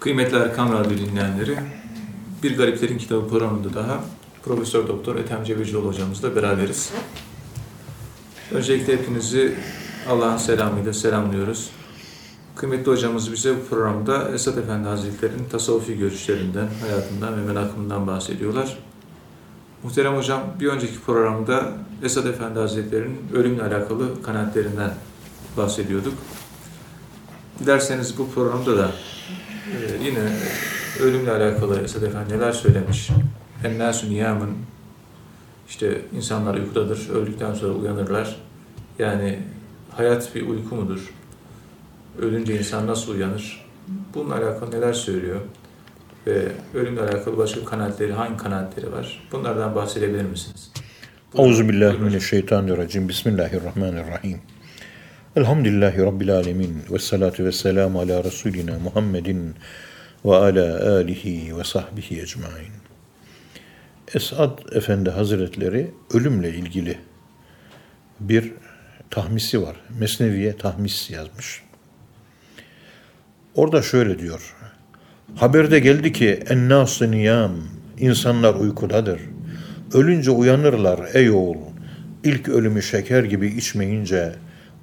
Kıymetli Erkam Radyo dinleyenleri, Bir Gariplerin Kitabı programında daha Profesör Doktor Ethem Cebecioğlu hocamızla beraberiz. Öncelikle hepinizi Allah'ın selamıyla selamlıyoruz. Kıymetli hocamız bize bu programda Esad Efendi Hazretleri'nin tasavvufi görüşlerinden, hayatından ve merakından bahsediyorlar. Muhterem hocam, bir önceki programda Esad Efendi Hazretleri'nin ölümle alakalı kanaatlerinden bahsediyorduk. Dilerseniz bu programda da e, yine ölümle alakalı Esad Efendi neler söylemiş. Ennâsü niyâmın işte insanlar uykudadır, öldükten sonra uyanırlar. Yani hayat bir uyku mudur? Ölünce insan nasıl uyanır? Bununla alakalı neler söylüyor? Ve ölümle alakalı başka kanaatleri, hangi kanaatleri var? Bunlardan bahsedebilir misiniz? Euzubillahimineşşeytanirracim. Bismillahirrahmanirrahim. Elhamdülillahi Rabbil alemin. Ve salatu ve selamu ala Resulina Muhammedin ve ala alihi ve sahbihi ecmain. Esad Efendi Hazretleri ölümle ilgili bir tahmisi var. Mesneviye tahmis yazmış. Orada şöyle diyor. Haberde geldi ki ennâs-ı niyam, insanlar uykudadır. Ölünce uyanırlar ey oğul. İlk ölümü şeker gibi içmeyince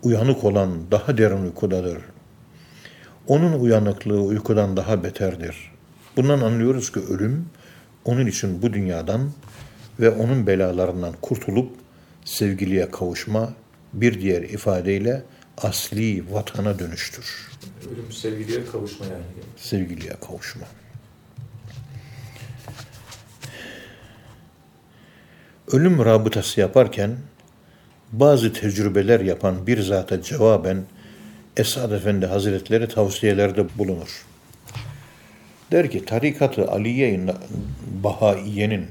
uyanık olan daha derin uykudadır. Onun uyanıklığı uykudan daha beterdir. Bundan anlıyoruz ki ölüm onun için bu dünyadan ve onun belalarından kurtulup sevgiliye kavuşma bir diğer ifadeyle asli vatana dönüştür. Ölüm sevgiliye kavuşma yani. Sevgiliye kavuşma. Ölüm rabıtası yaparken bazı tecrübeler yapan bir zata cevaben Esad Efendi Hazretleri tavsiyelerde bulunur. Der ki tarikatı Aliye-i Bahaiye'nin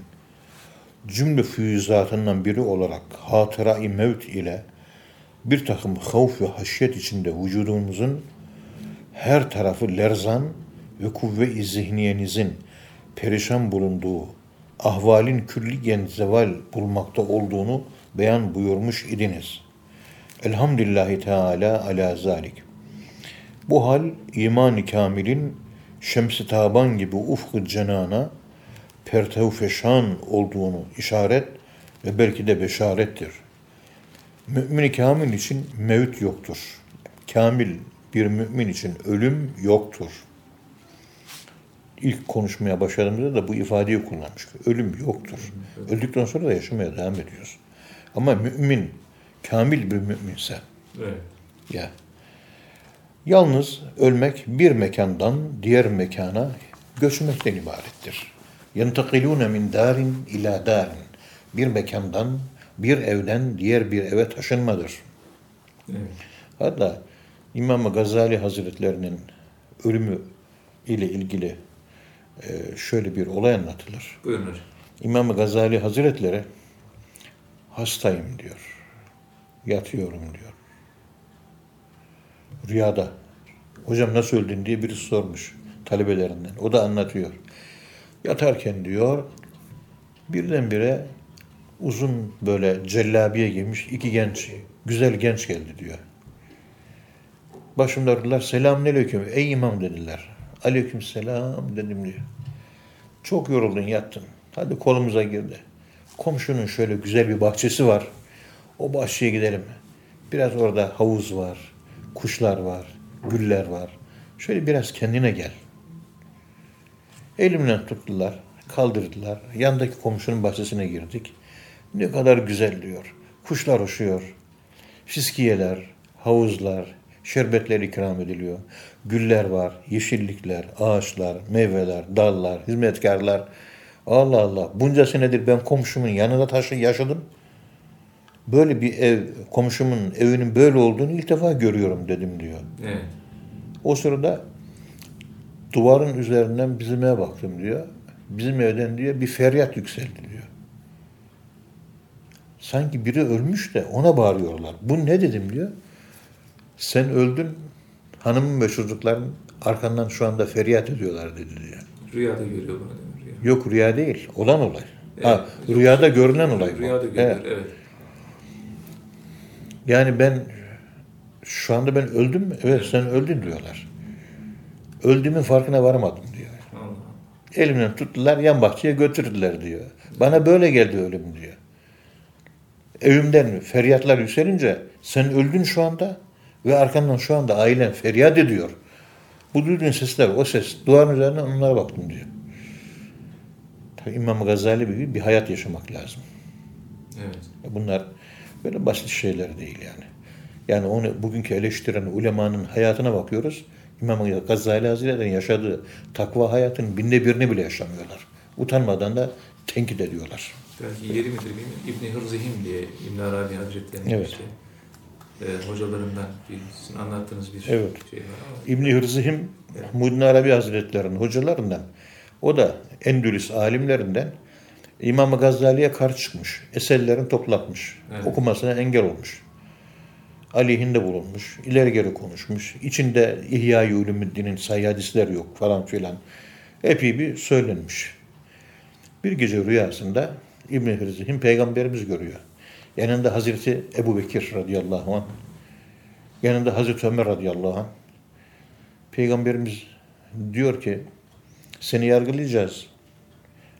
cümle füyüzatından biri olarak hatıra-i mevt ile bir takım havf ve haşyet içinde vücudumuzun her tarafı lerzan ve kuvve-i zihniyenizin perişan bulunduğu ahvalin külliyen zeval bulmakta olduğunu beyan buyurmuş idiniz. Elhamdülillahi Teala ala zalik. Bu hal iman-ı kamilin şems-i taban gibi ufk-ı cenana pertev feşan olduğunu işaret ve belki de beşarettir. Mümin-i kamil için mevt yoktur. Kamil bir mümin için ölüm yoktur. İlk konuşmaya başladığımızda da bu ifadeyi kullanmıştık. Ölüm yoktur. Öldükten sonra da yaşamaya devam ediyoruz. Ama mümin, kamil bir müminse. Evet. Ya. Yalnız ölmek bir mekandan diğer mekana göçmekten ibarettir. Yentakilune min darin ila darin. Bir mekandan, bir evden diğer bir eve taşınmadır. evet. Hatta İmam Gazali Hazretlerinin ölümü ile ilgili e, şöyle bir olay anlatılır. Buyurun. İmam Gazali Hazretleri hastayım diyor. Yatıyorum diyor. Rüyada. Hocam nasıl öldün diye birisi sormuş talebelerinden. O da anlatıyor. Yatarken diyor birdenbire uzun böyle cellabiye giymiş iki genç, güzel genç geldi diyor. Başımda durdular. Selamünaleyküm. Ey imam dediler. Aleyküm selam dedim diyor. Çok yoruldun yattın. Hadi kolumuza girdi. Komşunun şöyle güzel bir bahçesi var. O bahçeye gidelim. Biraz orada havuz var, kuşlar var, güller var. Şöyle biraz kendine gel. Elimden tuttular, kaldırdılar. Yandaki komşunun bahçesine girdik. Ne kadar güzel diyor. Kuşlar uçuyor. Fiskiyeler, havuzlar, şerbetler ikram ediliyor. Güller var, yeşillikler, ağaçlar, meyveler, dallar, hizmetkarlar. Allah Allah. Bunca senedir ben komşumun yanında taşı yaşadım. Böyle bir ev, komşumun evinin böyle olduğunu ilk defa görüyorum dedim diyor. Evet. O sırada duvarın üzerinden bizim eve baktım diyor. Bizim evden diyor bir feryat yükseldi diyor. Sanki biri ölmüş de ona bağırıyorlar. Bu ne dedim diyor. Sen öldün, hanımın ve çocukların arkandan şu anda feryat ediyorlar dedi diyor. Rüyada görüyor bunu değil mi? Yok rüya değil, olan olay. ha, Evet. rüyada görülen olay. Rüyada görüyor, Evet. evet. Yani ben şu anda ben öldüm mü? Evet sen öldün diyorlar. Öldüğümün farkına varamadım diyor. Elimden tuttular yan bahçeye götürdüler diyor. Bana böyle geldi ölüm diyor. Evimden feryatlar yükselince sen öldün şu anda ve arkandan şu anda ailen feryat ediyor. Bu duyduğun sesler o ses. Duvarın üzerine onlara baktım diyor. İmam Gazali gibi bir hayat yaşamak lazım. Evet. Bunlar böyle basit şeyler değil yani. Yani onu bugünkü eleştiren ulemanın hayatına bakıyoruz. İmam Gazali Hazretleri'nin yaşadığı takva hayatın binde birini bile yaşamıyorlar. Utanmadan da tenkit ediyorlar. Belki yeri midir bilmiyorum. İbni Hırzihim diye İbn Arabi Hazretleri'nin Evet. işte e, hocalarından bir, anlattığınız bir Evet. şey var ama İbni Hırzihim Muhyiddin Arabi Hazretleri'nin hocalarından o da Endülüs alimlerinden İmam Gazali'ye karşı çıkmış. Eserlerini toplatmış. Evet. Okumasına engel olmuş. Aleyhinde bulunmuş. ileri geri konuşmuş. İçinde İhya-i Ulumuddin'in sayı hadisler yok falan filan. Epey bir söylenmiş. Bir gece rüyasında İbni Hırzihim peygamberimiz görüyor. Yanında Hazreti Ebu Bekir radıyallahu anh. Yanında Hazreti Ömer radıyallahu anh. Peygamberimiz diyor ki seni yargılayacağız.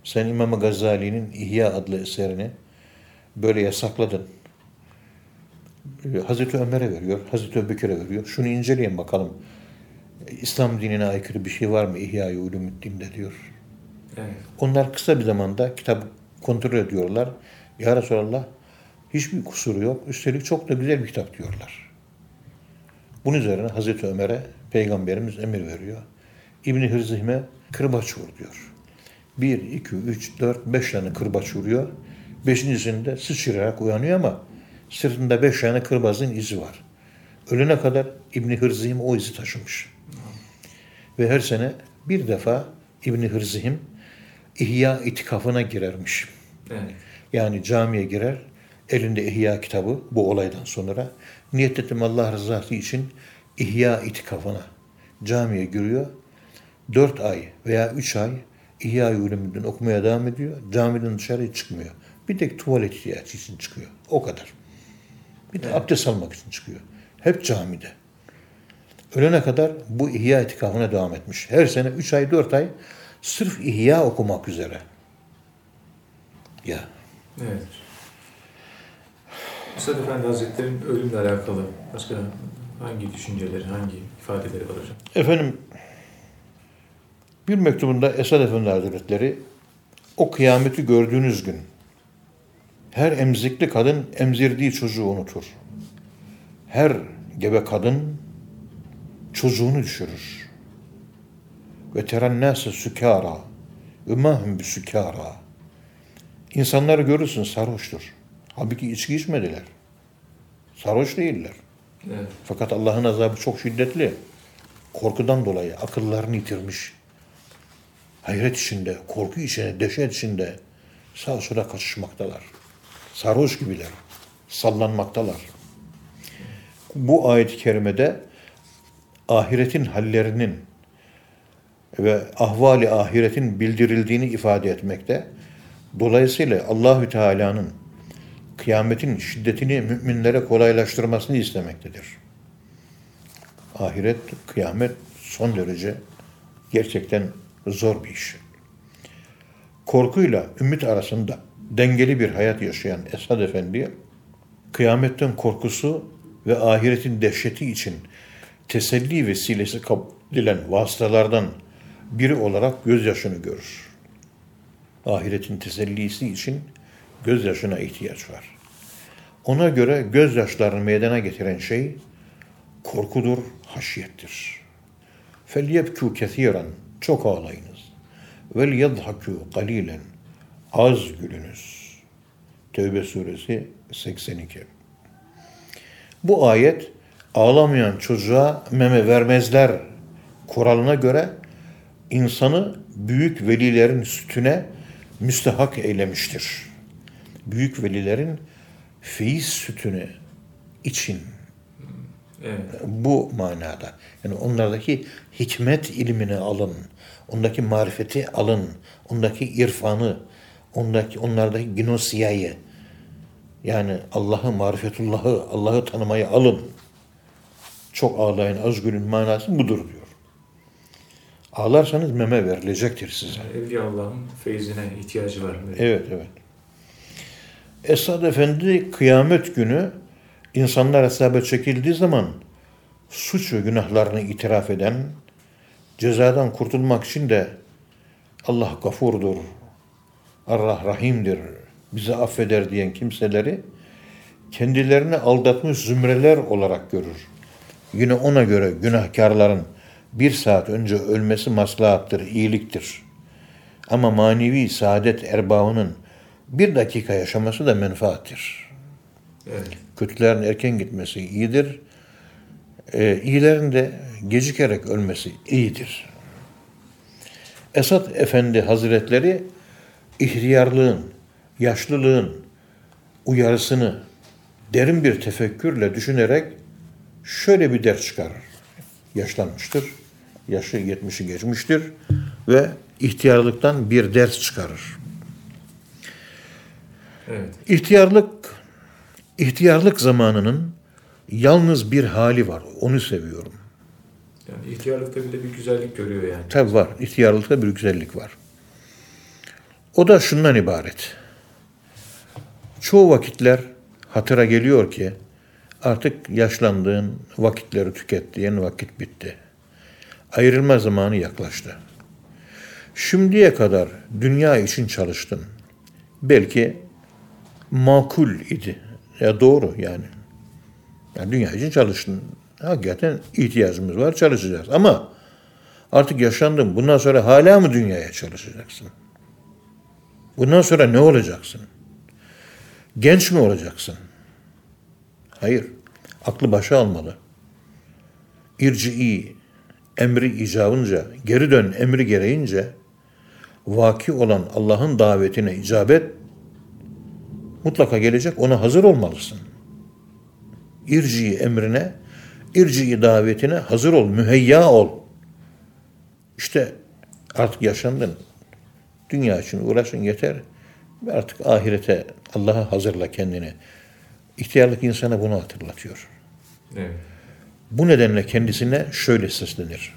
Sen İmam Gazali'nin İhya adlı eserini böyle yasakladın. Hazreti Ömer'e veriyor, Hazreti Ebubekir'e veriyor. Şunu inceleyin bakalım. İslam dinine aykırı bir şey var mı İhya-i Ulumuddin'de diyor. evet. Onlar kısa bir zamanda kitap kontrol ediyorlar. Ya Resulallah hiçbir kusuru yok. Üstelik çok da güzel bir kitap diyorlar. Bunun üzerine Hazreti Ömer'e Peygamberimiz emir veriyor. İbni Hırzihme kırbaç vur diyor. Bir, iki, üç, dört, beş tane kırbaç vuruyor. Beşincisinde sıçrayarak uyanıyor ama sırtında beş tane kırbazın izi var. Ölene kadar İbni Hırzihim o izi taşımış. Ve her sene bir defa İbni Hırzihim İhya itikafına girermiş. Evet. Yani camiye girer, elinde İhya kitabı bu olaydan sonra niyet ettim Allah rızası için İhya itikafına camiye giriyor. Dört ay veya üç ay İhya Ulumuddin okumaya devam ediyor. Camiden dışarı çıkmıyor. Bir tek tuvalet ihtiyacı için çıkıyor. O kadar. Bir de abdest almak için çıkıyor. Hep camide. Ölene kadar bu İhya itikafına devam etmiş. Her sene üç ay, dört ay sırf İhya okumak üzere. Ya. Evet. Üstad Efendi Hazretleri'nin ölümle alakalı başka hangi düşünceleri, hangi ifadeleri var hocam? Efendim bir mektubunda Esad Efendi Hazretleri o kıyameti gördüğünüz gün her emzikli kadın emzirdiği çocuğu unutur. Her gebe kadın çocuğunu düşürür. Ve terennâse sükâra ve mahum bi sükâra. İnsanları görürsün sarhoştur. Halbuki içki içmediler. Sarhoş değiller. Evet. Fakat Allah'ın azabı çok şiddetli. Korkudan dolayı akıllarını yitirmiş. Hayret içinde, korku içinde, dehşet içinde sağa sola kaçışmaktalar. Sarhoş gibiler. Sallanmaktalar. Bu ayet-i kerimede ahiretin hallerinin ve ahvali ahiretin bildirildiğini ifade etmekte. Dolayısıyla Allahü Teala'nın kıyametin şiddetini müminlere kolaylaştırmasını istemektedir. Ahiret, kıyamet son derece gerçekten zor bir iş. Korkuyla ümit arasında dengeli bir hayat yaşayan Esad Efendi, kıyametten korkusu ve ahiretin dehşeti için teselli vesilesi kabul edilen vasıtalardan biri olarak gözyaşını görür. Ahiretin tesellisi için gözyaşına ihtiyaç var. Ona göre gözyaşlarını meydana getiren şey korkudur, haşiyettir. فَلْيَبْكُوا كَثِيرًا çok ağlayınız. Vel yadhaku kalilen. Az gülünüz. Tevbe suresi 82. Bu ayet ağlamayan çocuğa meme vermezler kuralına göre insanı büyük velilerin sütüne müstehak eylemiştir. Büyük velilerin feyiz sütünü için evet. bu manada. Yani onlardaki hikmet ilmini alın ondaki marifeti alın, ondaki irfanı, ondaki onlardaki ginosiyayı yani Allah'ı, marifetullahı, Allah'ı tanımayı alın. Çok ağlayın, az gülün manası budur diyor. Ağlarsanız meme verilecektir size. Evliya Allah'ın feyzine ihtiyacı var. Evet, evet. Esad Efendi kıyamet günü insanlar hesaba çekildiği zaman suç ve günahlarını itiraf eden, cezadan kurtulmak için de Allah gafurdur, Allah rahimdir, bizi affeder diyen kimseleri kendilerini aldatmış zümreler olarak görür. Yine ona göre günahkarların bir saat önce ölmesi maslahattır, iyiliktir. Ama manevi saadet erbabının bir dakika yaşaması da menfaattir. Evet. Kötülerin erken gitmesi iyidir. Ee, iyilerin de gecikerek ölmesi iyidir. Esat Efendi Hazretleri ihtiyarlığın, yaşlılığın uyarısını derin bir tefekkürle düşünerek şöyle bir ders çıkarır. Yaşlanmıştır, yaşı 70'i geçmiştir ve ihtiyarlıktan bir ders çıkarır. Evet. İhtiyarlık, ihtiyarlık zamanının yalnız bir hali var. Onu seviyorum. Yani ihtiyarlıkta bile bir güzellik görüyor yani. Tabi var. İhtiyarlıkta bir güzellik var. O da şundan ibaret. Çoğu vakitler hatıra geliyor ki artık yaşlandığın, vakitleri tükettiğin vakit bitti. Ayrılma zamanı yaklaştı. Şimdiye kadar dünya için çalıştın. Belki makul idi. Ya doğru yani. Yani dünya için çalıştın. Hakikaten ihtiyacımız var, çalışacağız. Ama artık yaşlandın. Bundan sonra hala mı dünyaya çalışacaksın? Bundan sonra ne olacaksın? Genç mi olacaksın? Hayır. Aklı başa almalı. İrci'i, emri icabınca, geri dön emri gereğince vaki olan Allah'ın davetine icabet mutlaka gelecek. Ona hazır olmalısın. İrci'i emrine, irci'i davetine hazır ol, müheyya ol. İşte artık yaşandın. Dünya için uğraşın yeter. Artık ahirete Allah'a hazırla kendini. İhtiyarlık insana bunu hatırlatıyor. Evet. Bu nedenle kendisine şöyle seslenir.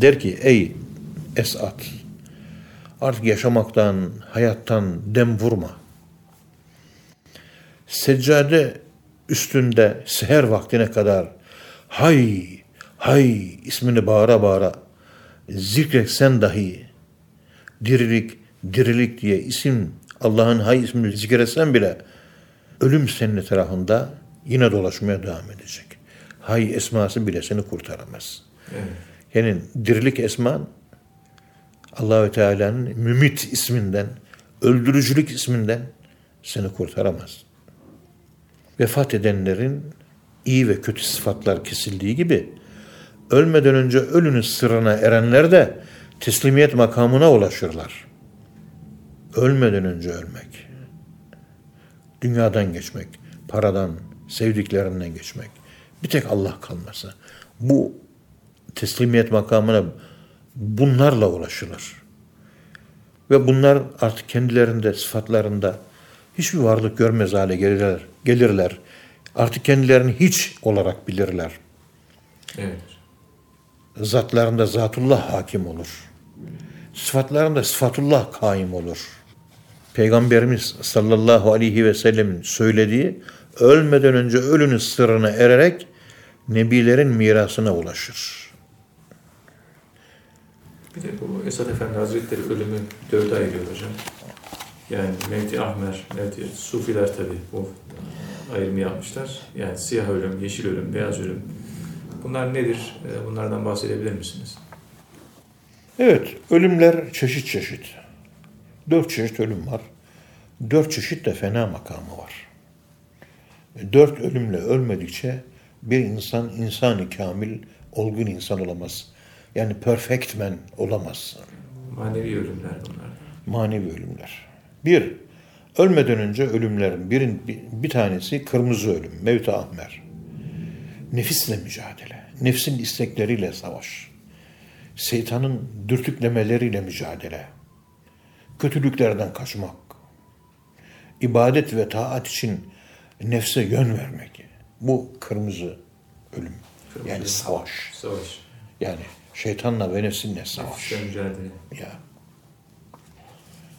Der ki ey Esat artık yaşamaktan, hayattan dem vurma. Seccade üstünde seher vaktine kadar hay hay ismini bağıra bağıra zikretsen dahi dirilik dirilik diye isim Allah'ın hay ismini zikretsen bile ölüm senin etrafında yine dolaşmaya devam edecek. Hay esması bile seni kurtaramaz. Evet. Yani dirilik esman Allahü Teala'nın mümit isminden, öldürücülük isminden seni kurtaramaz. Vefat edenlerin iyi ve kötü sıfatlar kesildiği gibi ölmeden önce ölünün sırrına erenler de teslimiyet makamına ulaşırlar. Ölmeden önce ölmek. Dünyadan geçmek, paradan, sevdiklerinden geçmek. Bir tek Allah kalması. Bu teslimiyet makamına bunlarla ulaşılır. Ve bunlar artık kendilerinde, sıfatlarında hiçbir varlık görmez hale gelirler. gelirler. Artık kendilerini hiç olarak bilirler. Evet. Zatlarında zatullah hakim olur. Sıfatlarında sıfatullah kaim olur. Peygamberimiz sallallahu aleyhi ve sellemin söylediği ölmeden önce ölünün sırrına ererek nebilerin mirasına ulaşır. Bir de bu Esad Efendi Hazretleri ölümü dörde ayırıyor hocam. Yani Mevti Ahmer, Mevti Sufiler tabi bu ayrımı yapmışlar. Yani siyah ölüm, yeşil ölüm, beyaz ölüm. Bunlar nedir? Ee, Bunlardan bahsedebilir misiniz? Evet, ölümler çeşit çeşit. Dört çeşit ölüm var. Dört çeşit de fena makamı var. Dört ölümle ölmedikçe bir insan insanı kamil, olgun insan olamaz. Yani perfect man olamaz. Manevi ölümler bunlar. Manevi ölümler. Bir, ölmeden önce ölümlerin birin, bir, tanesi kırmızı ölüm, mevt ahmer. Nefisle mücadele, nefsin istekleriyle savaş. Şeytanın dürtüklemeleriyle mücadele. Kötülüklerden kaçmak. İbadet ve taat için nefse yön vermek. Bu kırmızı ölüm. Kırmızı yani savaş. Savaş. Yani Şeytanla ve nefsinle savaş. Nefisle mücadele. Ya.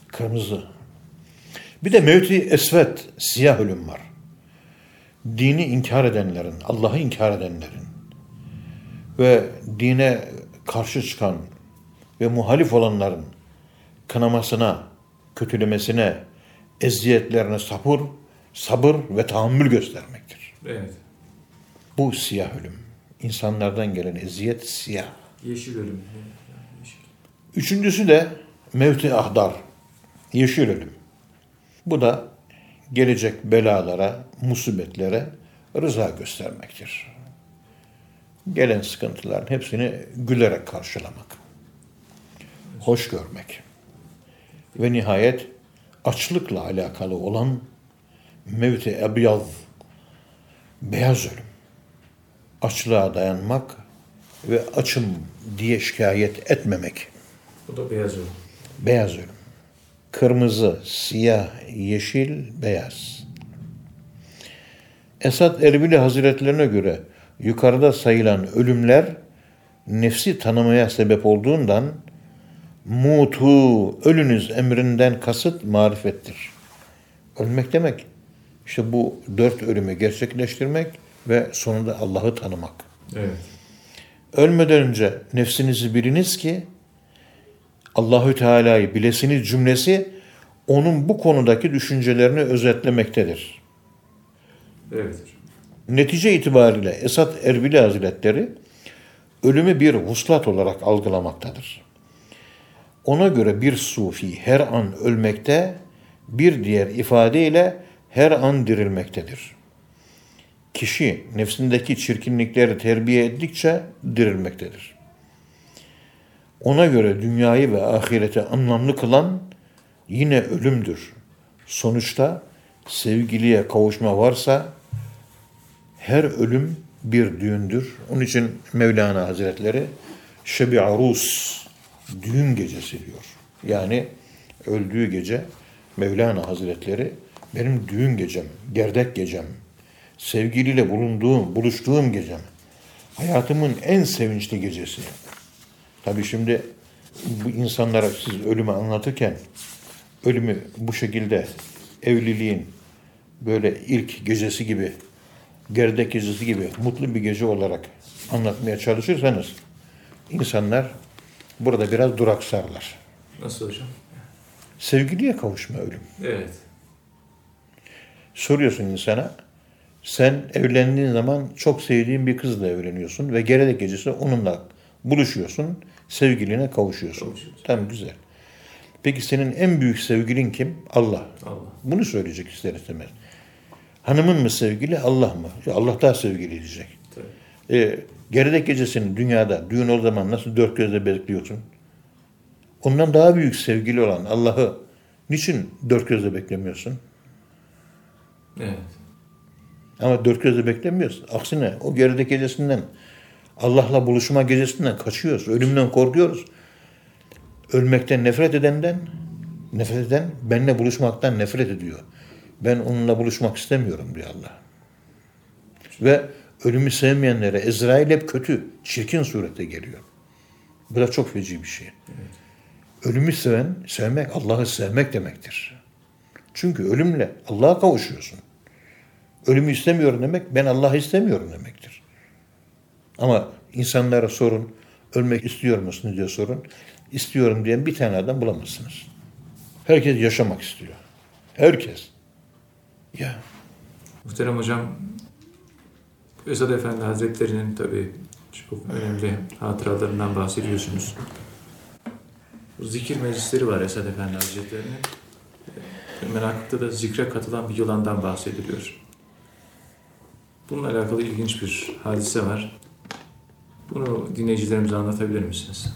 Kırmızı. Bir de mevti esvet, siyah ölüm var. Dini inkar edenlerin, Allah'ı inkar edenlerin ve dine karşı çıkan ve muhalif olanların kınamasına, kötülemesine, eziyetlerine sabır, sabır ve tahammül göstermektir. Evet. Bu siyah ölüm. İnsanlardan gelen eziyet siyah. Yeşil ölüm. Yeşil. Üçüncüsü de mevti ahdar, yeşil ölüm. Bu da gelecek belalara, musibetlere rıza göstermektir. Gelen sıkıntıların hepsini gülerek karşılamak. Hoş görmek. Ve nihayet açlıkla alakalı olan mevti ebyaz, beyaz ölüm. Açlığa dayanmak ve açım diye şikayet etmemek. Bu da beyaz ölüm. Beyaz ölüm. Kırmızı, siyah, yeşil, beyaz. Esad Erbili Hazretlerine göre yukarıda sayılan ölümler nefsi tanımaya sebep olduğundan mutu, ölünüz emrinden kasıt marifettir. Ölmek demek işte bu dört ölümü gerçekleştirmek ve sonunda Allah'ı tanımak. Evet. Ölmeden önce nefsinizi biliniz ki Allahü Teala'yı bilesiniz cümlesi onun bu konudaki düşüncelerini özetlemektedir. Evet. Netice itibariyle Esat Erbili Hazretleri ölümü bir vuslat olarak algılamaktadır. Ona göre bir sufi her an ölmekte, bir diğer ifadeyle her an dirilmektedir. Kişi nefsindeki çirkinlikleri terbiye ettikçe dirilmektedir. Ona göre dünyayı ve ahireti anlamlı kılan yine ölümdür. Sonuçta sevgiliye kavuşma varsa her ölüm bir düğündür. Onun için Mevlana Hazretleri Şebi Arus düğün gecesi diyor. Yani öldüğü gece Mevlana Hazretleri benim düğün gecem, gerdek gecem, sevgiliyle bulunduğum, buluştuğum gecem. Hayatımın en sevinçli gecesi. Tabii şimdi bu insanlara siz ölümü anlatırken ölümü bu şekilde evliliğin böyle ilk gecesi gibi, gerdek gecesi gibi mutlu bir gece olarak anlatmaya çalışırsanız insanlar burada biraz duraksarlar. Nasıl hocam? Sevgiliye kavuşma ölüm. Evet. Soruyorsun insana, sen evlendiğin zaman çok sevdiğin bir kızla evleniyorsun ve gerdek gecesi onunla buluşuyorsun, sevgiline kavuşuyorsun. Tamam güzel. Peki senin en büyük sevgilin kim? Allah. Allah. Bunu söyleyecek ister istemez. Hanımın mı sevgili, Allah mı? Ya Allah daha sevgili diyecek. Tabii. E, geridek gecesini dünyada, düğün o zaman nasıl dört gözle bekliyorsun? Ondan daha büyük sevgili olan Allah'ı niçin dört gözle beklemiyorsun? Evet. Ama dört gözle beklemiyoruz. Aksine o geridek gecesinden, Allah'la buluşma gecesinden kaçıyoruz. Ölümden korkuyoruz. Ölmekten nefret edenden, nefret eden benimle buluşmaktan nefret ediyor. Ben onunla buluşmak istemiyorum diyor Allah. Ve ölümü sevmeyenlere Ezrail hep kötü, çirkin surette geliyor. Bu da çok feci bir şey. Ölümü seven, sevmek Allah'ı sevmek demektir. Çünkü ölümle Allah'a kavuşuyorsun. Ölümü istemiyorum demek, ben Allah'ı istemiyorum demektir. Ama insanlara sorun, ölmek istiyor musunuz diye sorun. İstiyorum diyen bir tane adam bulamazsınız. Herkes yaşamak istiyor. Herkes. Ya Muhterem hocam, Esad Efendi Hazretleri'nin tabii çok önemli hatıralarından bahsediyorsunuz. Zikir meclisleri var Esad Efendi Hazretleri'nin. Menakıpta da zikre katılan bir yılandan bahsediliyor. Bununla alakalı ilginç bir hadise var. Bunu dinleyicilerimize anlatabilir misiniz?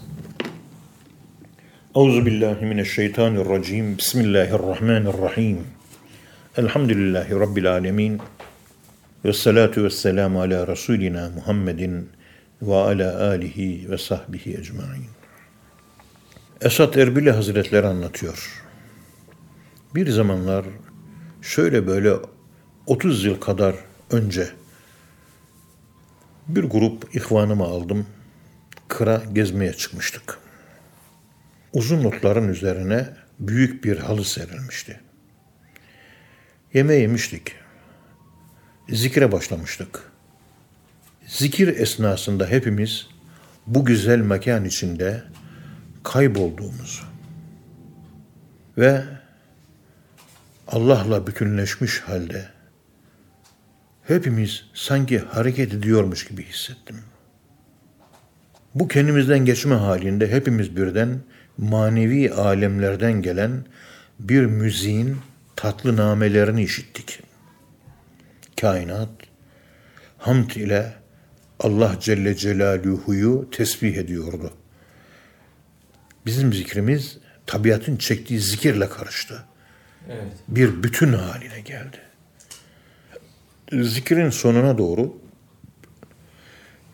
Euzu billahi mineşşeytanirracim. Bismillahirrahmanirrahim. Elhamdülillahi rabbil alamin. Ve salatu ve selamu ala Resulina Muhammedin ve ala alihi ve sahbihi ecmain. Esat Erbili Hazretleri anlatıyor. Bir zamanlar şöyle böyle 30 yıl kadar önce bir grup ihvanımı aldım. kıra gezmeye çıkmıştık. Uzun notların üzerine büyük bir halı serilmişti. Yemeği yemiştik. Zikre başlamıştık. Zikir esnasında hepimiz bu güzel mekan içinde kaybolduğumuzu ve Allah'la bütünleşmiş halde hepimiz sanki hareket ediyormuş gibi hissettim. Bu kendimizden geçme halinde hepimiz birden manevi alemlerden gelen bir müziğin tatlı namelerini işittik. Kainat hamd ile Allah Celle Celaluhu'yu tesbih ediyordu. Bizim zikrimiz tabiatın çektiği zikirle karıştı. Evet. Bir bütün haline geldi. Zikrin sonuna doğru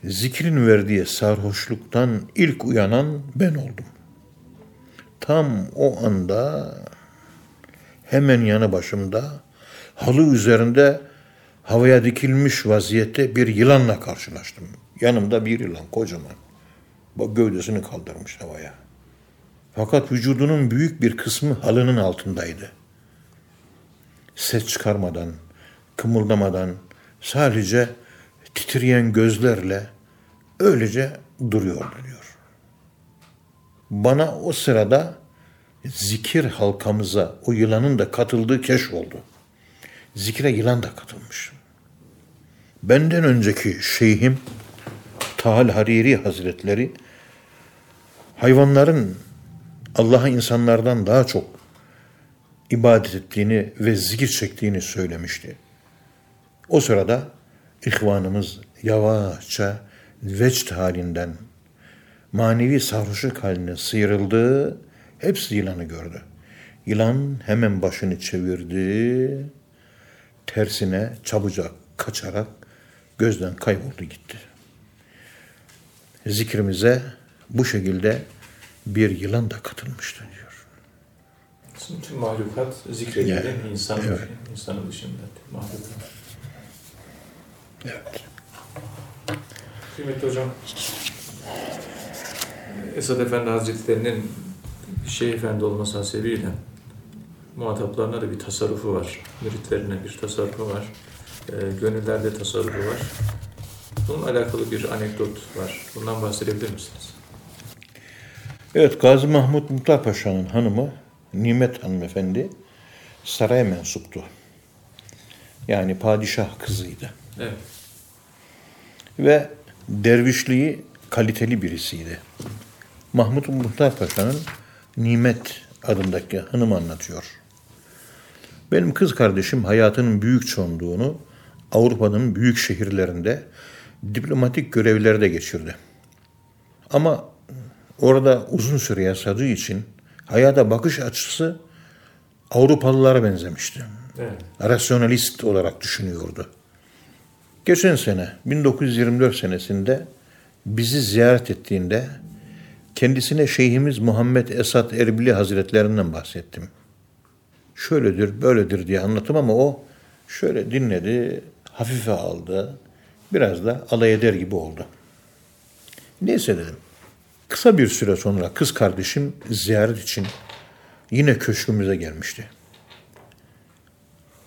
zikrin verdiği sarhoşluktan ilk uyanan ben oldum. Tam o anda hemen yanı başımda halı üzerinde havaya dikilmiş vaziyette bir yılanla karşılaştım. Yanımda bir yılan kocaman. Gövdesini kaldırmış havaya. Fakat vücudunun büyük bir kısmı halının altındaydı. Ses çıkarmadan, kımıldamadan, sadece titreyen gözlerle öylece duruyordu diyor. Bana o sırada zikir halkamıza o yılanın da katıldığı keşf oldu. Zikre yılan da katılmış. Benden önceki şeyhim Tahal Hariri Hazretleri hayvanların Allah'a insanlardan daha çok ibadet ettiğini ve zikir çektiğini söylemişti. O sırada ihvanımız yavaşça vecd halinden manevi sarhoşluk haline sıyrıldı. Hepsi yılanı gördü. Yılan hemen başını çevirdi. Tersine çabucak kaçarak gözden kayboldu gitti. Zikrimize bu şekilde bir yılan da katılmıştı diyor. Tüm mahlukat zikredilir Evet. İnsan, Evet. insanın dışında mahlukat. Evet. Kıymetli hocam, Esad Efendi Hazretleri'nin Şeyh Efendi olması hasebiyle muhataplarına da bir tasarrufu var. Müritlerine bir tasarrufu var. E, gönüllerde tasarrufu var. Bununla alakalı bir anekdot var. Bundan bahsedebilir misiniz? Evet, Gazi Mahmut Muhtar Paşa'nın hanımı Nimet hanımefendi saraya mensuptu. Yani padişah kızıydı. Evet. Ve dervişliği kaliteli birisiydi. Mahmut Muhtar Paşa'nın Nimet adındaki hanım anlatıyor. Benim kız kardeşim hayatının büyük çoğunluğunu Avrupa'nın büyük şehirlerinde diplomatik görevlerde geçirdi. Ama orada uzun süre yaşadığı için hayata bakış açısı Avrupalılara benzemişti. Evet. Rasyonalist olarak düşünüyordu. Geçen sene 1924 senesinde bizi ziyaret ettiğinde kendisine Şeyhimiz Muhammed Esat Erbili Hazretlerinden bahsettim. Şöyledir, böyledir diye anlattım ama o şöyle dinledi, hafife aldı. Biraz da alay eder gibi oldu. Neyse dedim. Kısa bir süre sonra kız kardeşim ziyaret için yine köşkümüze gelmişti.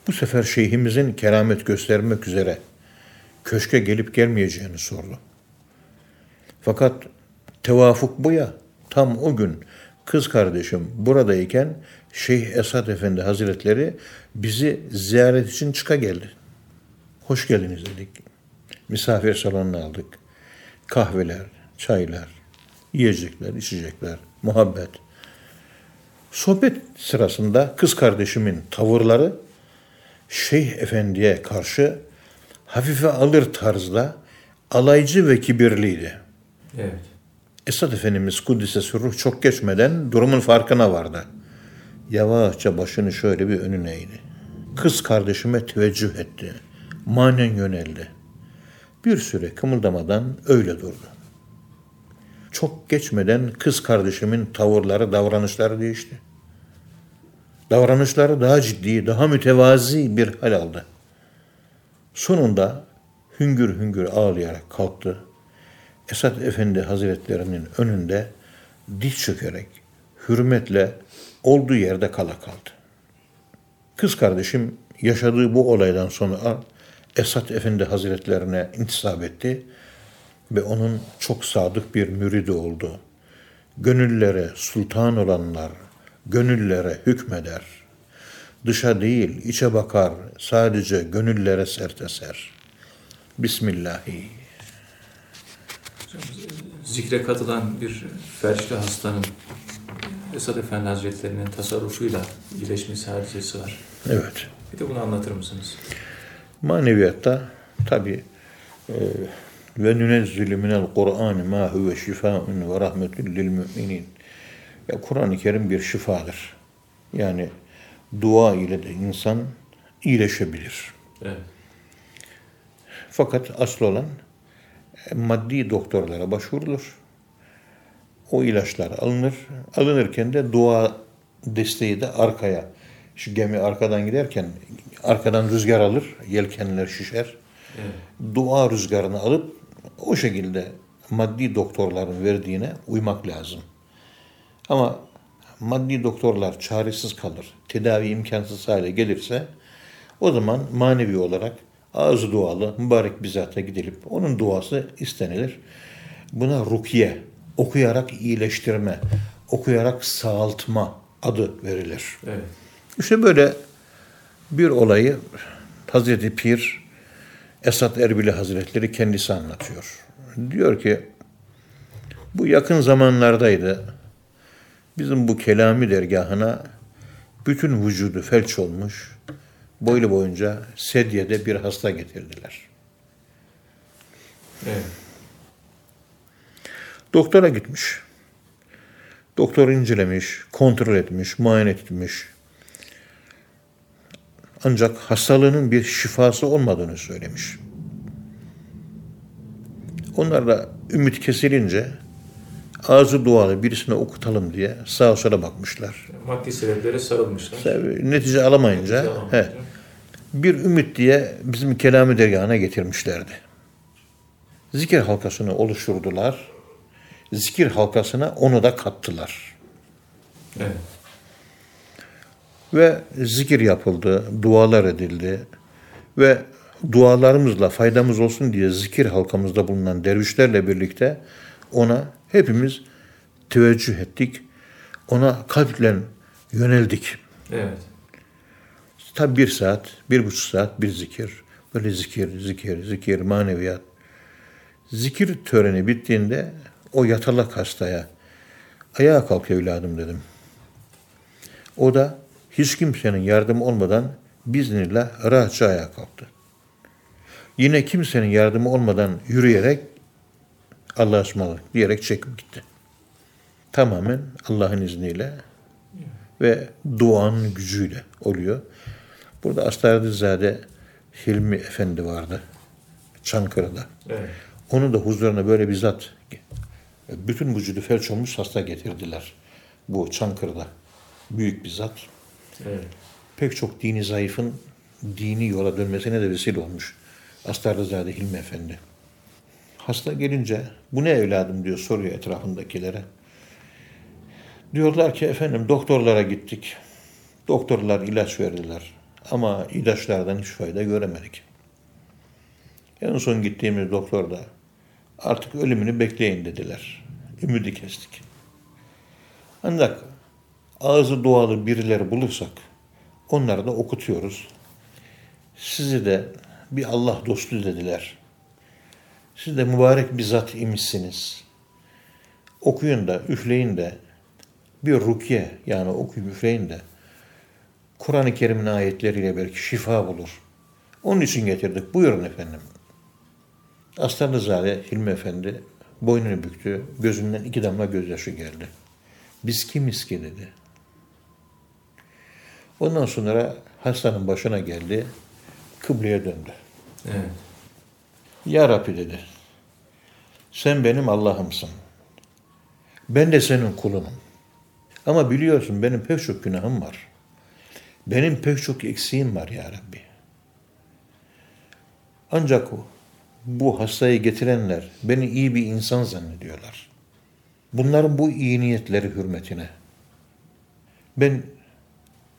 Bu sefer şeyhimizin keramet göstermek üzere köşke gelip gelmeyeceğini sordu. Fakat tevafuk bu ya. Tam o gün kız kardeşim buradayken Şeyh Esad Efendi Hazretleri bizi ziyaret için çıka geldi. Hoş geldiniz dedik. Misafir salonuna aldık. Kahveler, çaylar, yiyecekler, içecekler, muhabbet. Sohbet sırasında kız kardeşimin tavırları Şeyh Efendi'ye karşı hafife alır tarzda alaycı ve kibirliydi. Evet. Esad Efendimiz Kuddise Sürruh çok geçmeden durumun farkına vardı. Yavaşça başını şöyle bir önüne eğdi. Kız kardeşime teveccüh etti. Manen yöneldi. Bir süre kımıldamadan öyle durdu. Çok geçmeden kız kardeşimin tavırları, davranışları değişti. Davranışları daha ciddi, daha mütevazi bir hal aldı. Sonunda hüngür hüngür ağlayarak kalktı. Esat Efendi Hazretlerinin önünde diz çökerek hürmetle olduğu yerde kala kaldı. Kız kardeşim yaşadığı bu olaydan sonra Esat Efendi Hazretlerine intisap etti ve onun çok sadık bir müridi oldu. Gönüllere sultan olanlar, gönüllere hükmeder. Dışa değil, içe bakar, sadece gönüllere serteser. Bismillahi. Zikre katılan bir felçli hastanın Esad Efendi Hazretleri'nin tasarrufuyla iyileşmesi hadisesi var. Evet. Bir de bunu anlatır mısınız? Maneviyatta tabi e, ve nünezzülü minel Kur'an ma huve şifaun ve rahmetun lil müminin. Ya Kur'an-ı Kerim bir şifadır. Yani dua ile de insan iyileşebilir. Evet. Fakat asıl olan e, maddi doktorlara başvurulur. O ilaçlar alınır. Alınırken de dua desteği de arkaya. Şu gemi arkadan giderken arkadan rüzgar alır, yelkenler şişer. Evet. Dua rüzgarını alıp o şekilde maddi doktorların verdiğine uymak lazım. Ama maddi doktorlar çaresiz kalır, tedavi imkansız hale gelirse o zaman manevi olarak ağzı dualı mübarek bir zata gidilip onun duası istenilir. Buna rukiye, okuyarak iyileştirme, okuyarak sağaltma adı verilir. Evet. İşte böyle bir olayı Hazreti Pir Esat Erbili Hazretleri kendisi anlatıyor. Diyor ki bu yakın zamanlardaydı. Bizim bu kelami dergahına bütün vücudu felç olmuş, boylu boyunca sedyede bir hasta getirdiler. Evet. Doktora gitmiş. Doktor incelemiş, kontrol etmiş, muayene etmiş. Ancak hastalığının bir şifası olmadığını söylemiş. Onlar da ümit kesilince ağzı dualı birisine okutalım diye sağa sola bakmışlar. Maddi sebeplere sarılmışlar. Netice alamayınca Netice alamayınca. he, bir ümit diye bizim kelami dergahına getirmişlerdi. Zikir halkasını oluşturdular. Zikir halkasına onu da kattılar. Evet. Ve zikir yapıldı, dualar edildi ve dualarımızla faydamız olsun diye zikir halkamızda bulunan dervişlerle birlikte ona hepimiz teveccüh ettik. Ona kalple yöneldik. Evet. Tabi bir saat, bir buçuk saat bir zikir. Böyle zikir, zikir, zikir, maneviyat. Zikir töreni bittiğinde o yatalak hastaya ayağa kalk evladım dedim. O da hiç kimsenin yardımı olmadan biznillah rahatça ayağa kalktı. Yine kimsenin yardımı olmadan yürüyerek Allah'a ısmarladık diyerek çekip gitti. Tamamen Allah'ın izniyle ve duanın gücüyle oluyor. Burada Astardızade Hilmi Efendi vardı. Çankırı'da. Evet. Onun da huzuruna böyle bir zat bütün vücudu felç olmuş hasta getirdiler. Bu Çankırı'da. Büyük bir zat. Evet. Pek çok dini zayıfın dini yola dönmesine de vesile olmuş. Astarlızade Hilmi Efendi. Hasta gelince bu ne evladım diyor soruyor etrafındakilere. Diyorlar ki efendim doktorlara gittik. Doktorlar ilaç verdiler. Ama ilaçlardan hiç fayda göremedik. En son gittiğimiz doktor da artık ölümünü bekleyin dediler. Ümidi kestik. Ancak ağzı dualı birileri bulursak onları da okutuyoruz. Sizi de bir Allah dostu dediler. Siz de mübarek bir zat imişsiniz. Okuyun da, üfleyin de bir rukiye yani okuyup üfleyin de Kur'an-ı Kerim'in ayetleriyle belki şifa bulur. Onun için getirdik. Buyurun efendim. Aslanızade Hilmi Efendi boynunu büktü. Gözünden iki damla gözyaşı geldi. Biz kimiz ki dedi. Ondan sonra hastanın başına geldi. Kıbleye döndü. Evet. Ya Rabbi dedi. Sen benim Allah'ımsın. Ben de senin kulunum. Ama biliyorsun benim pek çok günahım var. Benim pek çok eksiğim var ya Rabbi. Ancak bu hastayı getirenler beni iyi bir insan zannediyorlar. Bunların bu iyi niyetleri hürmetine ben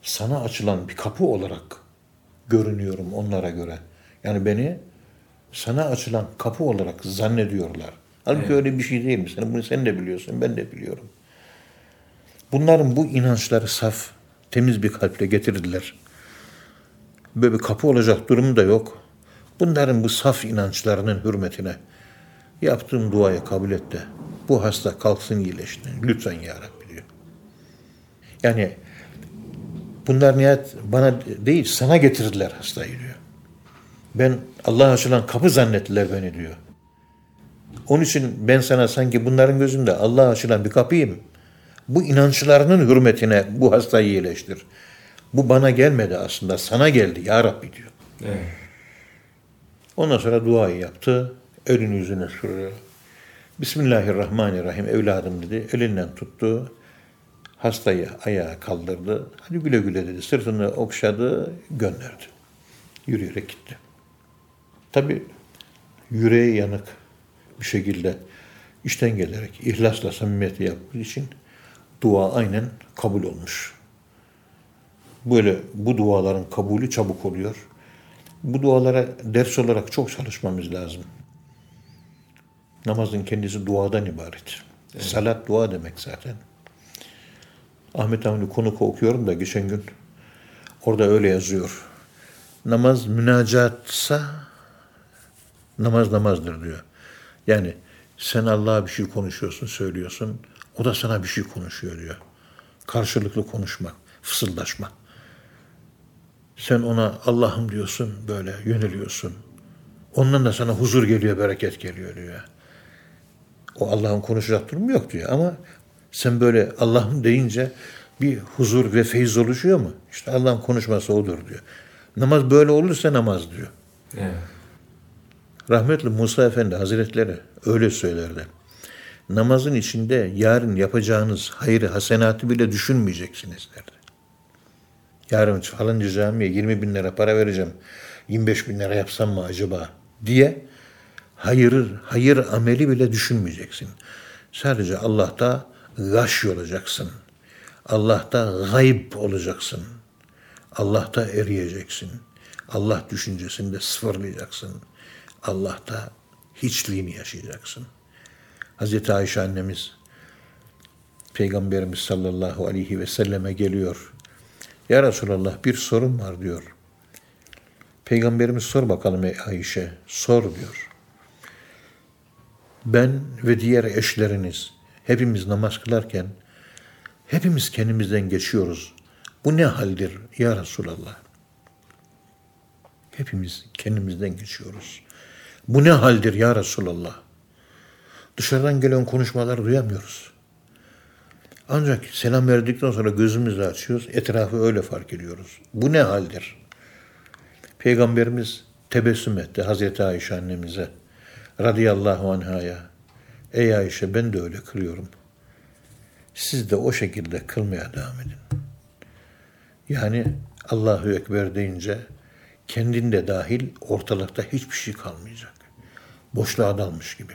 sana açılan bir kapı olarak görünüyorum onlara göre. Yani beni sana açılan kapı olarak zannediyorlar. Halbuki Evet. öyle bir şey değil mi? Sen bunu sen de biliyorsun, ben de biliyorum. Bunların bu inançları saf, temiz bir kalple getirdiler. Böyle bir kapı olacak durumu da yok. Bunların bu saf inançlarının hürmetine yaptığım duayı kabul et de bu hasta kalksın iyileşsin. Lütfen ya Rabbi diyor. Yani bunlar nihayet bana değil sana getirdiler hastayı diyor. Ben Allah açılan kapı zannettiler beni diyor. Onun için ben sana sanki bunların gözünde Allah açılan bir kapıyım. Bu inançlarının hürmetine bu hastayı iyileştir. Bu bana gelmedi aslında sana geldi ya Rabbi diyor. Evet. Ondan sonra duayı yaptı. Elini yüzüne sürdü. Bismillahirrahmanirrahim evladım dedi. Elinden tuttu. Hastayı ayağa kaldırdı. Hadi güle güle dedi. Sırtını okşadı, gönderdi. Yürüyerek gitti. Tabi yüreği yanık bir şekilde işten gelerek ihlasla samimiyeti yaptığı için dua aynen kabul olmuş. Böyle bu duaların kabulü çabuk oluyor. Bu dualara ders olarak çok çalışmamız lazım. Namazın kendisi duadan ibaret. Salat dua demek zaten. Ahmet Hamdi Konuk okuyorum da geçen gün orada öyle yazıyor. Namaz münacatsa namaz namazdır diyor. Yani sen Allah'a bir şey konuşuyorsun, söylüyorsun. O da sana bir şey konuşuyor diyor. Karşılıklı konuşma, fısıldaşma. Sen ona Allah'ım diyorsun, böyle yöneliyorsun. Ondan da sana huzur geliyor, bereket geliyor diyor. O Allah'ın konuşacak durumu yok diyor ama sen böyle Allah'ım deyince bir huzur ve feyiz oluşuyor mu? İşte Allah'ın konuşması odur diyor. Namaz böyle olursa namaz diyor. Evet. Rahmetli Musa Efendi Hazretleri öyle söylerdi. Namazın içinde yarın yapacağınız hayrı, hasenatı bile düşünmeyeceksiniz derdi. Yarın falanca camiye 20 bin lira para vereceğim, 25 bin lira yapsam mı acaba diye hayır, hayır ameli bile düşünmeyeceksin. Sadece Allah'ta gaş olacaksın. Allah'ta gayb olacaksın. Allah'ta eriyeceksin. Allah düşüncesini de sıfırlayacaksın. Allah'ta hiçliğini yaşayacaksın. Hazreti Ayşe annemiz Peygamberimiz sallallahu aleyhi ve selleme geliyor. Ya Resulallah bir sorun var diyor. Peygamberimiz sor bakalım ey Ayşe. Sor diyor. Ben ve diğer eşleriniz hepimiz namaz kılarken hepimiz kendimizden geçiyoruz. Bu ne haldir ya Resulallah? Hepimiz kendimizden geçiyoruz. Bu ne haldir ya Resulallah? Dışarıdan gelen konuşmalar duyamıyoruz. Ancak selam verdikten sonra gözümüzü açıyoruz. Etrafı öyle fark ediyoruz. Bu ne haldir? Peygamberimiz tebessüm etti Hazreti Ayşe annemize. Radıyallahu anhaya. Ey Ayşe ben de öyle kılıyorum. Siz de o şekilde kılmaya devam edin. Yani Allahu Ekber deyince kendinde dahil ortalıkta hiçbir şey kalmayacak. Boşluğa dalmış gibi.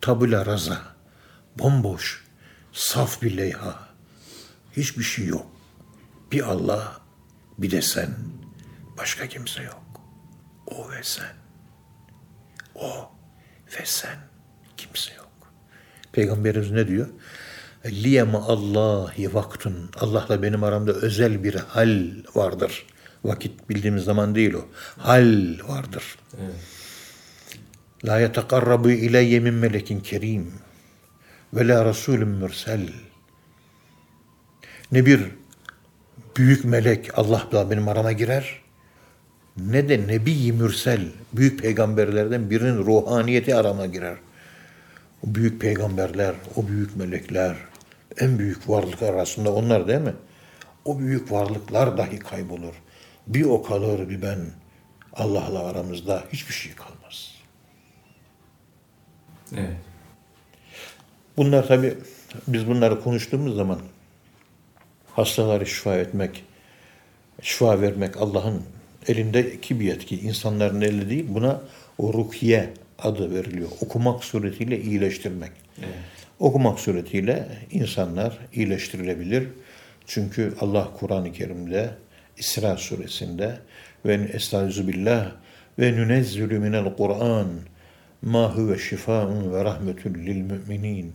Tabula raza, bomboş, saf bir leyha. Hiçbir şey yok. Bir Allah, bir de sen. Başka kimse yok. O ve sen. O ve sen. Kimse yok. Peygamberimiz ne diyor? Liyema Allahi vaktun. Allah'la benim aramda özel bir hal vardır. Vakit bildiğimiz zaman değil o. Hal vardır. Evet. La yetekarrabu ileyye min melekin kerim ve la rasulün mürsel. Ne bir büyük melek Allah'la benim arama girer ne de nebi mürsel büyük peygamberlerden birinin ruhaniyeti arama girer. O büyük peygamberler, o büyük melekler, en büyük varlıklar arasında onlar değil mi? O büyük varlıklar dahi kaybolur. Bir o kalır bir ben. Allah'la aramızda hiçbir şey kalmaz. Evet. Bunlar tabi biz bunları konuştuğumuz zaman hastaları şifa etmek, şifa vermek Allah'ın elindeki bir yetki. insanların eli değil. Buna O rukiye adı veriliyor. Okumak suretiyle iyileştirmek. Evet. Okumak suretiyle insanlar iyileştirilebilir. Çünkü Allah Kur'an-ı Kerim'de İsra suresinde ve estaizu billah ve nünezzülü minel Kur'an ma huve şifaun ve rahmetun lil müminin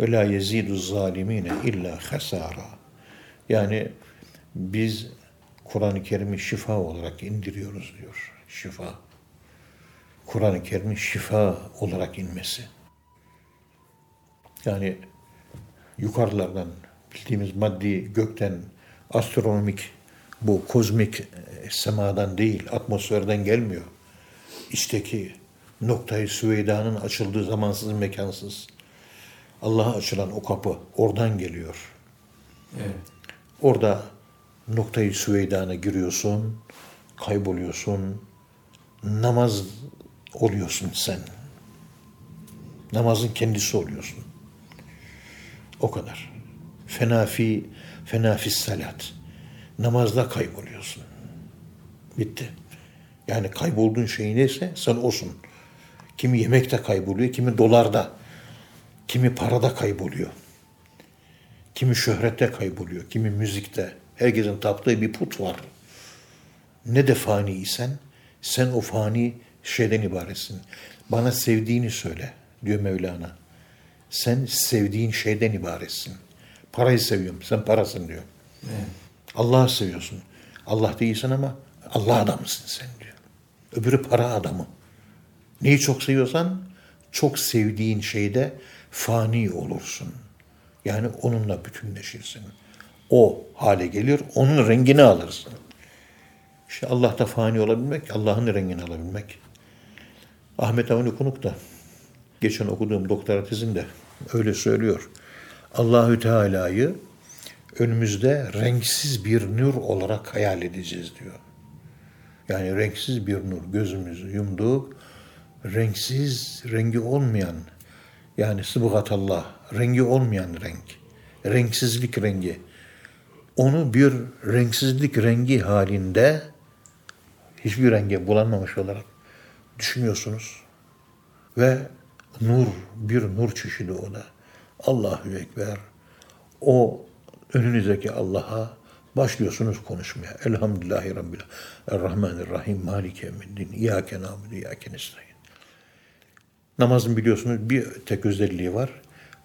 ve la yezidu zalimine illa hasara. Yani biz Kur'an-ı Kerim'i şifa olarak indiriyoruz diyor. Şifa. Kur'an-ı Kerim'in şifa olarak inmesi. Yani yukarılardan bildiğimiz maddi gökten astronomik bu kozmik e, semadan değil atmosferden gelmiyor. İçteki noktayı Süveyda'nın açıldığı zamansız mekansız Allah'a açılan o kapı oradan geliyor. Evet. Orada noktayı Süveyda'na giriyorsun, kayboluyorsun, namaz oluyorsun sen. Namazın kendisi oluyorsun. O kadar. Fenafi, fenafi salat. Namazda kayboluyorsun. Bitti. Yani kaybolduğun şey neyse sen olsun. Kimi yemekte kayboluyor, kimi dolarda, kimi parada kayboluyor. Kimi şöhrette kayboluyor, kimi müzikte. Herkesin taptığı bir put var. Ne de faniysen, sen o fani şeyden ibaretsin. Bana sevdiğini söyle, diyor Mevlana. Sen sevdiğin şeyden ibaretsin. Parayı seviyorum, sen parasın diyor. Evet. Allah'ı seviyorsun. Allah değilsin ama Allah adamısın sen diyor. Öbürü para adamı. Neyi çok seviyorsan çok sevdiğin şeyde fani olursun. Yani onunla bütünleşirsin. O hale gelir, onun rengini alırsın. İşte Allah'ta fani olabilmek, Allah'ın rengini alabilmek. Ahmet Avni Konuk da geçen okuduğum doktora tezinde öyle söylüyor. Allahü Teala'yı önümüzde renksiz bir nur olarak hayal edeceğiz diyor. Yani renksiz bir nur gözümüzü yumduk. Renksiz, rengi olmayan yani sıbgatallah, rengi olmayan renk. Renksizlik rengi. Onu bir renksizlik rengi halinde hiçbir renge bulanmamış olarak düşünüyorsunuz. Ve nur, bir nur çeşidi o da. Allahu Ekber. O önünüzdeki Allah'a başlıyorsunuz konuşmaya. Elhamdülillahi Rabbil Errahmanirrahim Maliki Emiddin. İyyâke nâbudu, İyyâke nestaîn. Namazın biliyorsunuz bir tek özelliği var.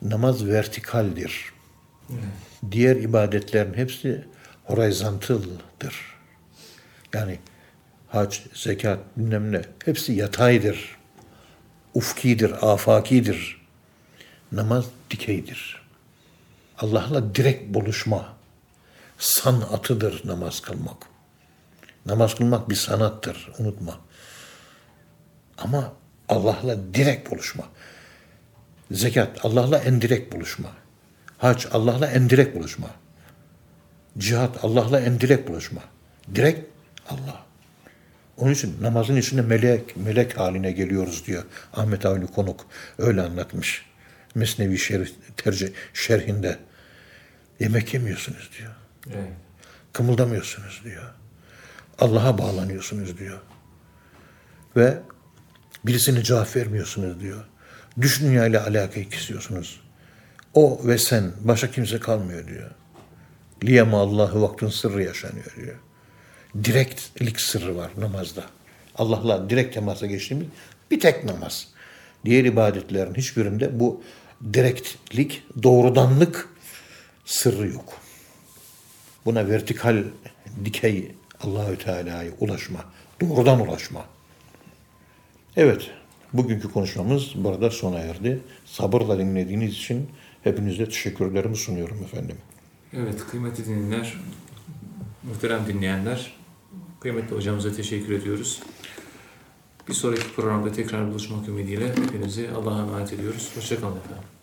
Namaz vertikaldir. Diğer ibadetlerin hepsi horizontaldır. Yani hac, zekat, bilmem ne hepsi yataydır. Ufkidir, afakidir. Namaz dikeydir. Allah'la direkt buluşma sanatıdır namaz kılmak. Namaz kılmak bir sanattır, unutma. Ama Allah'la direkt buluşma. Zekat, Allah'la en direkt buluşma. Hac, Allah'la en direkt buluşma. Cihat, Allah'la en direkt buluşma. Direkt Allah. Onun için namazın içinde melek, melek haline geliyoruz diyor Ahmet Avni Konuk. Öyle anlatmış. Mesnevi şerh, tercih, şerhinde. Yemek yemiyorsunuz diyor. Evet. Kımıldamıyorsunuz diyor. Allah'a bağlanıyorsunuz diyor. Ve birisine cevap vermiyorsunuz diyor. Dış dünya ile alakayı kesiyorsunuz. O ve sen başka kimse kalmıyor diyor. Liyema Allahu vaktin sırrı yaşanıyor diyor. Direktlik sırrı var namazda. Allah'la direkt temasa geçtiğimiz bir tek namaz. Diğer ibadetlerin hiçbirinde bu direktlik, doğrudanlık sırrı yok. Buna vertikal dikey Allahü Teala'ya ulaşma, doğrudan ulaşma. Evet, bugünkü konuşmamız burada sona erdi. Sabırla dinlediğiniz için hepinize teşekkürlerimi sunuyorum efendim. Evet, kıymetli dinleyenler, muhterem dinleyenler, kıymetli hocamıza teşekkür ediyoruz. Bir sonraki programda tekrar buluşmak ümidiyle hepinizi Allah'a emanet ediyoruz. Hoşçakalın efendim.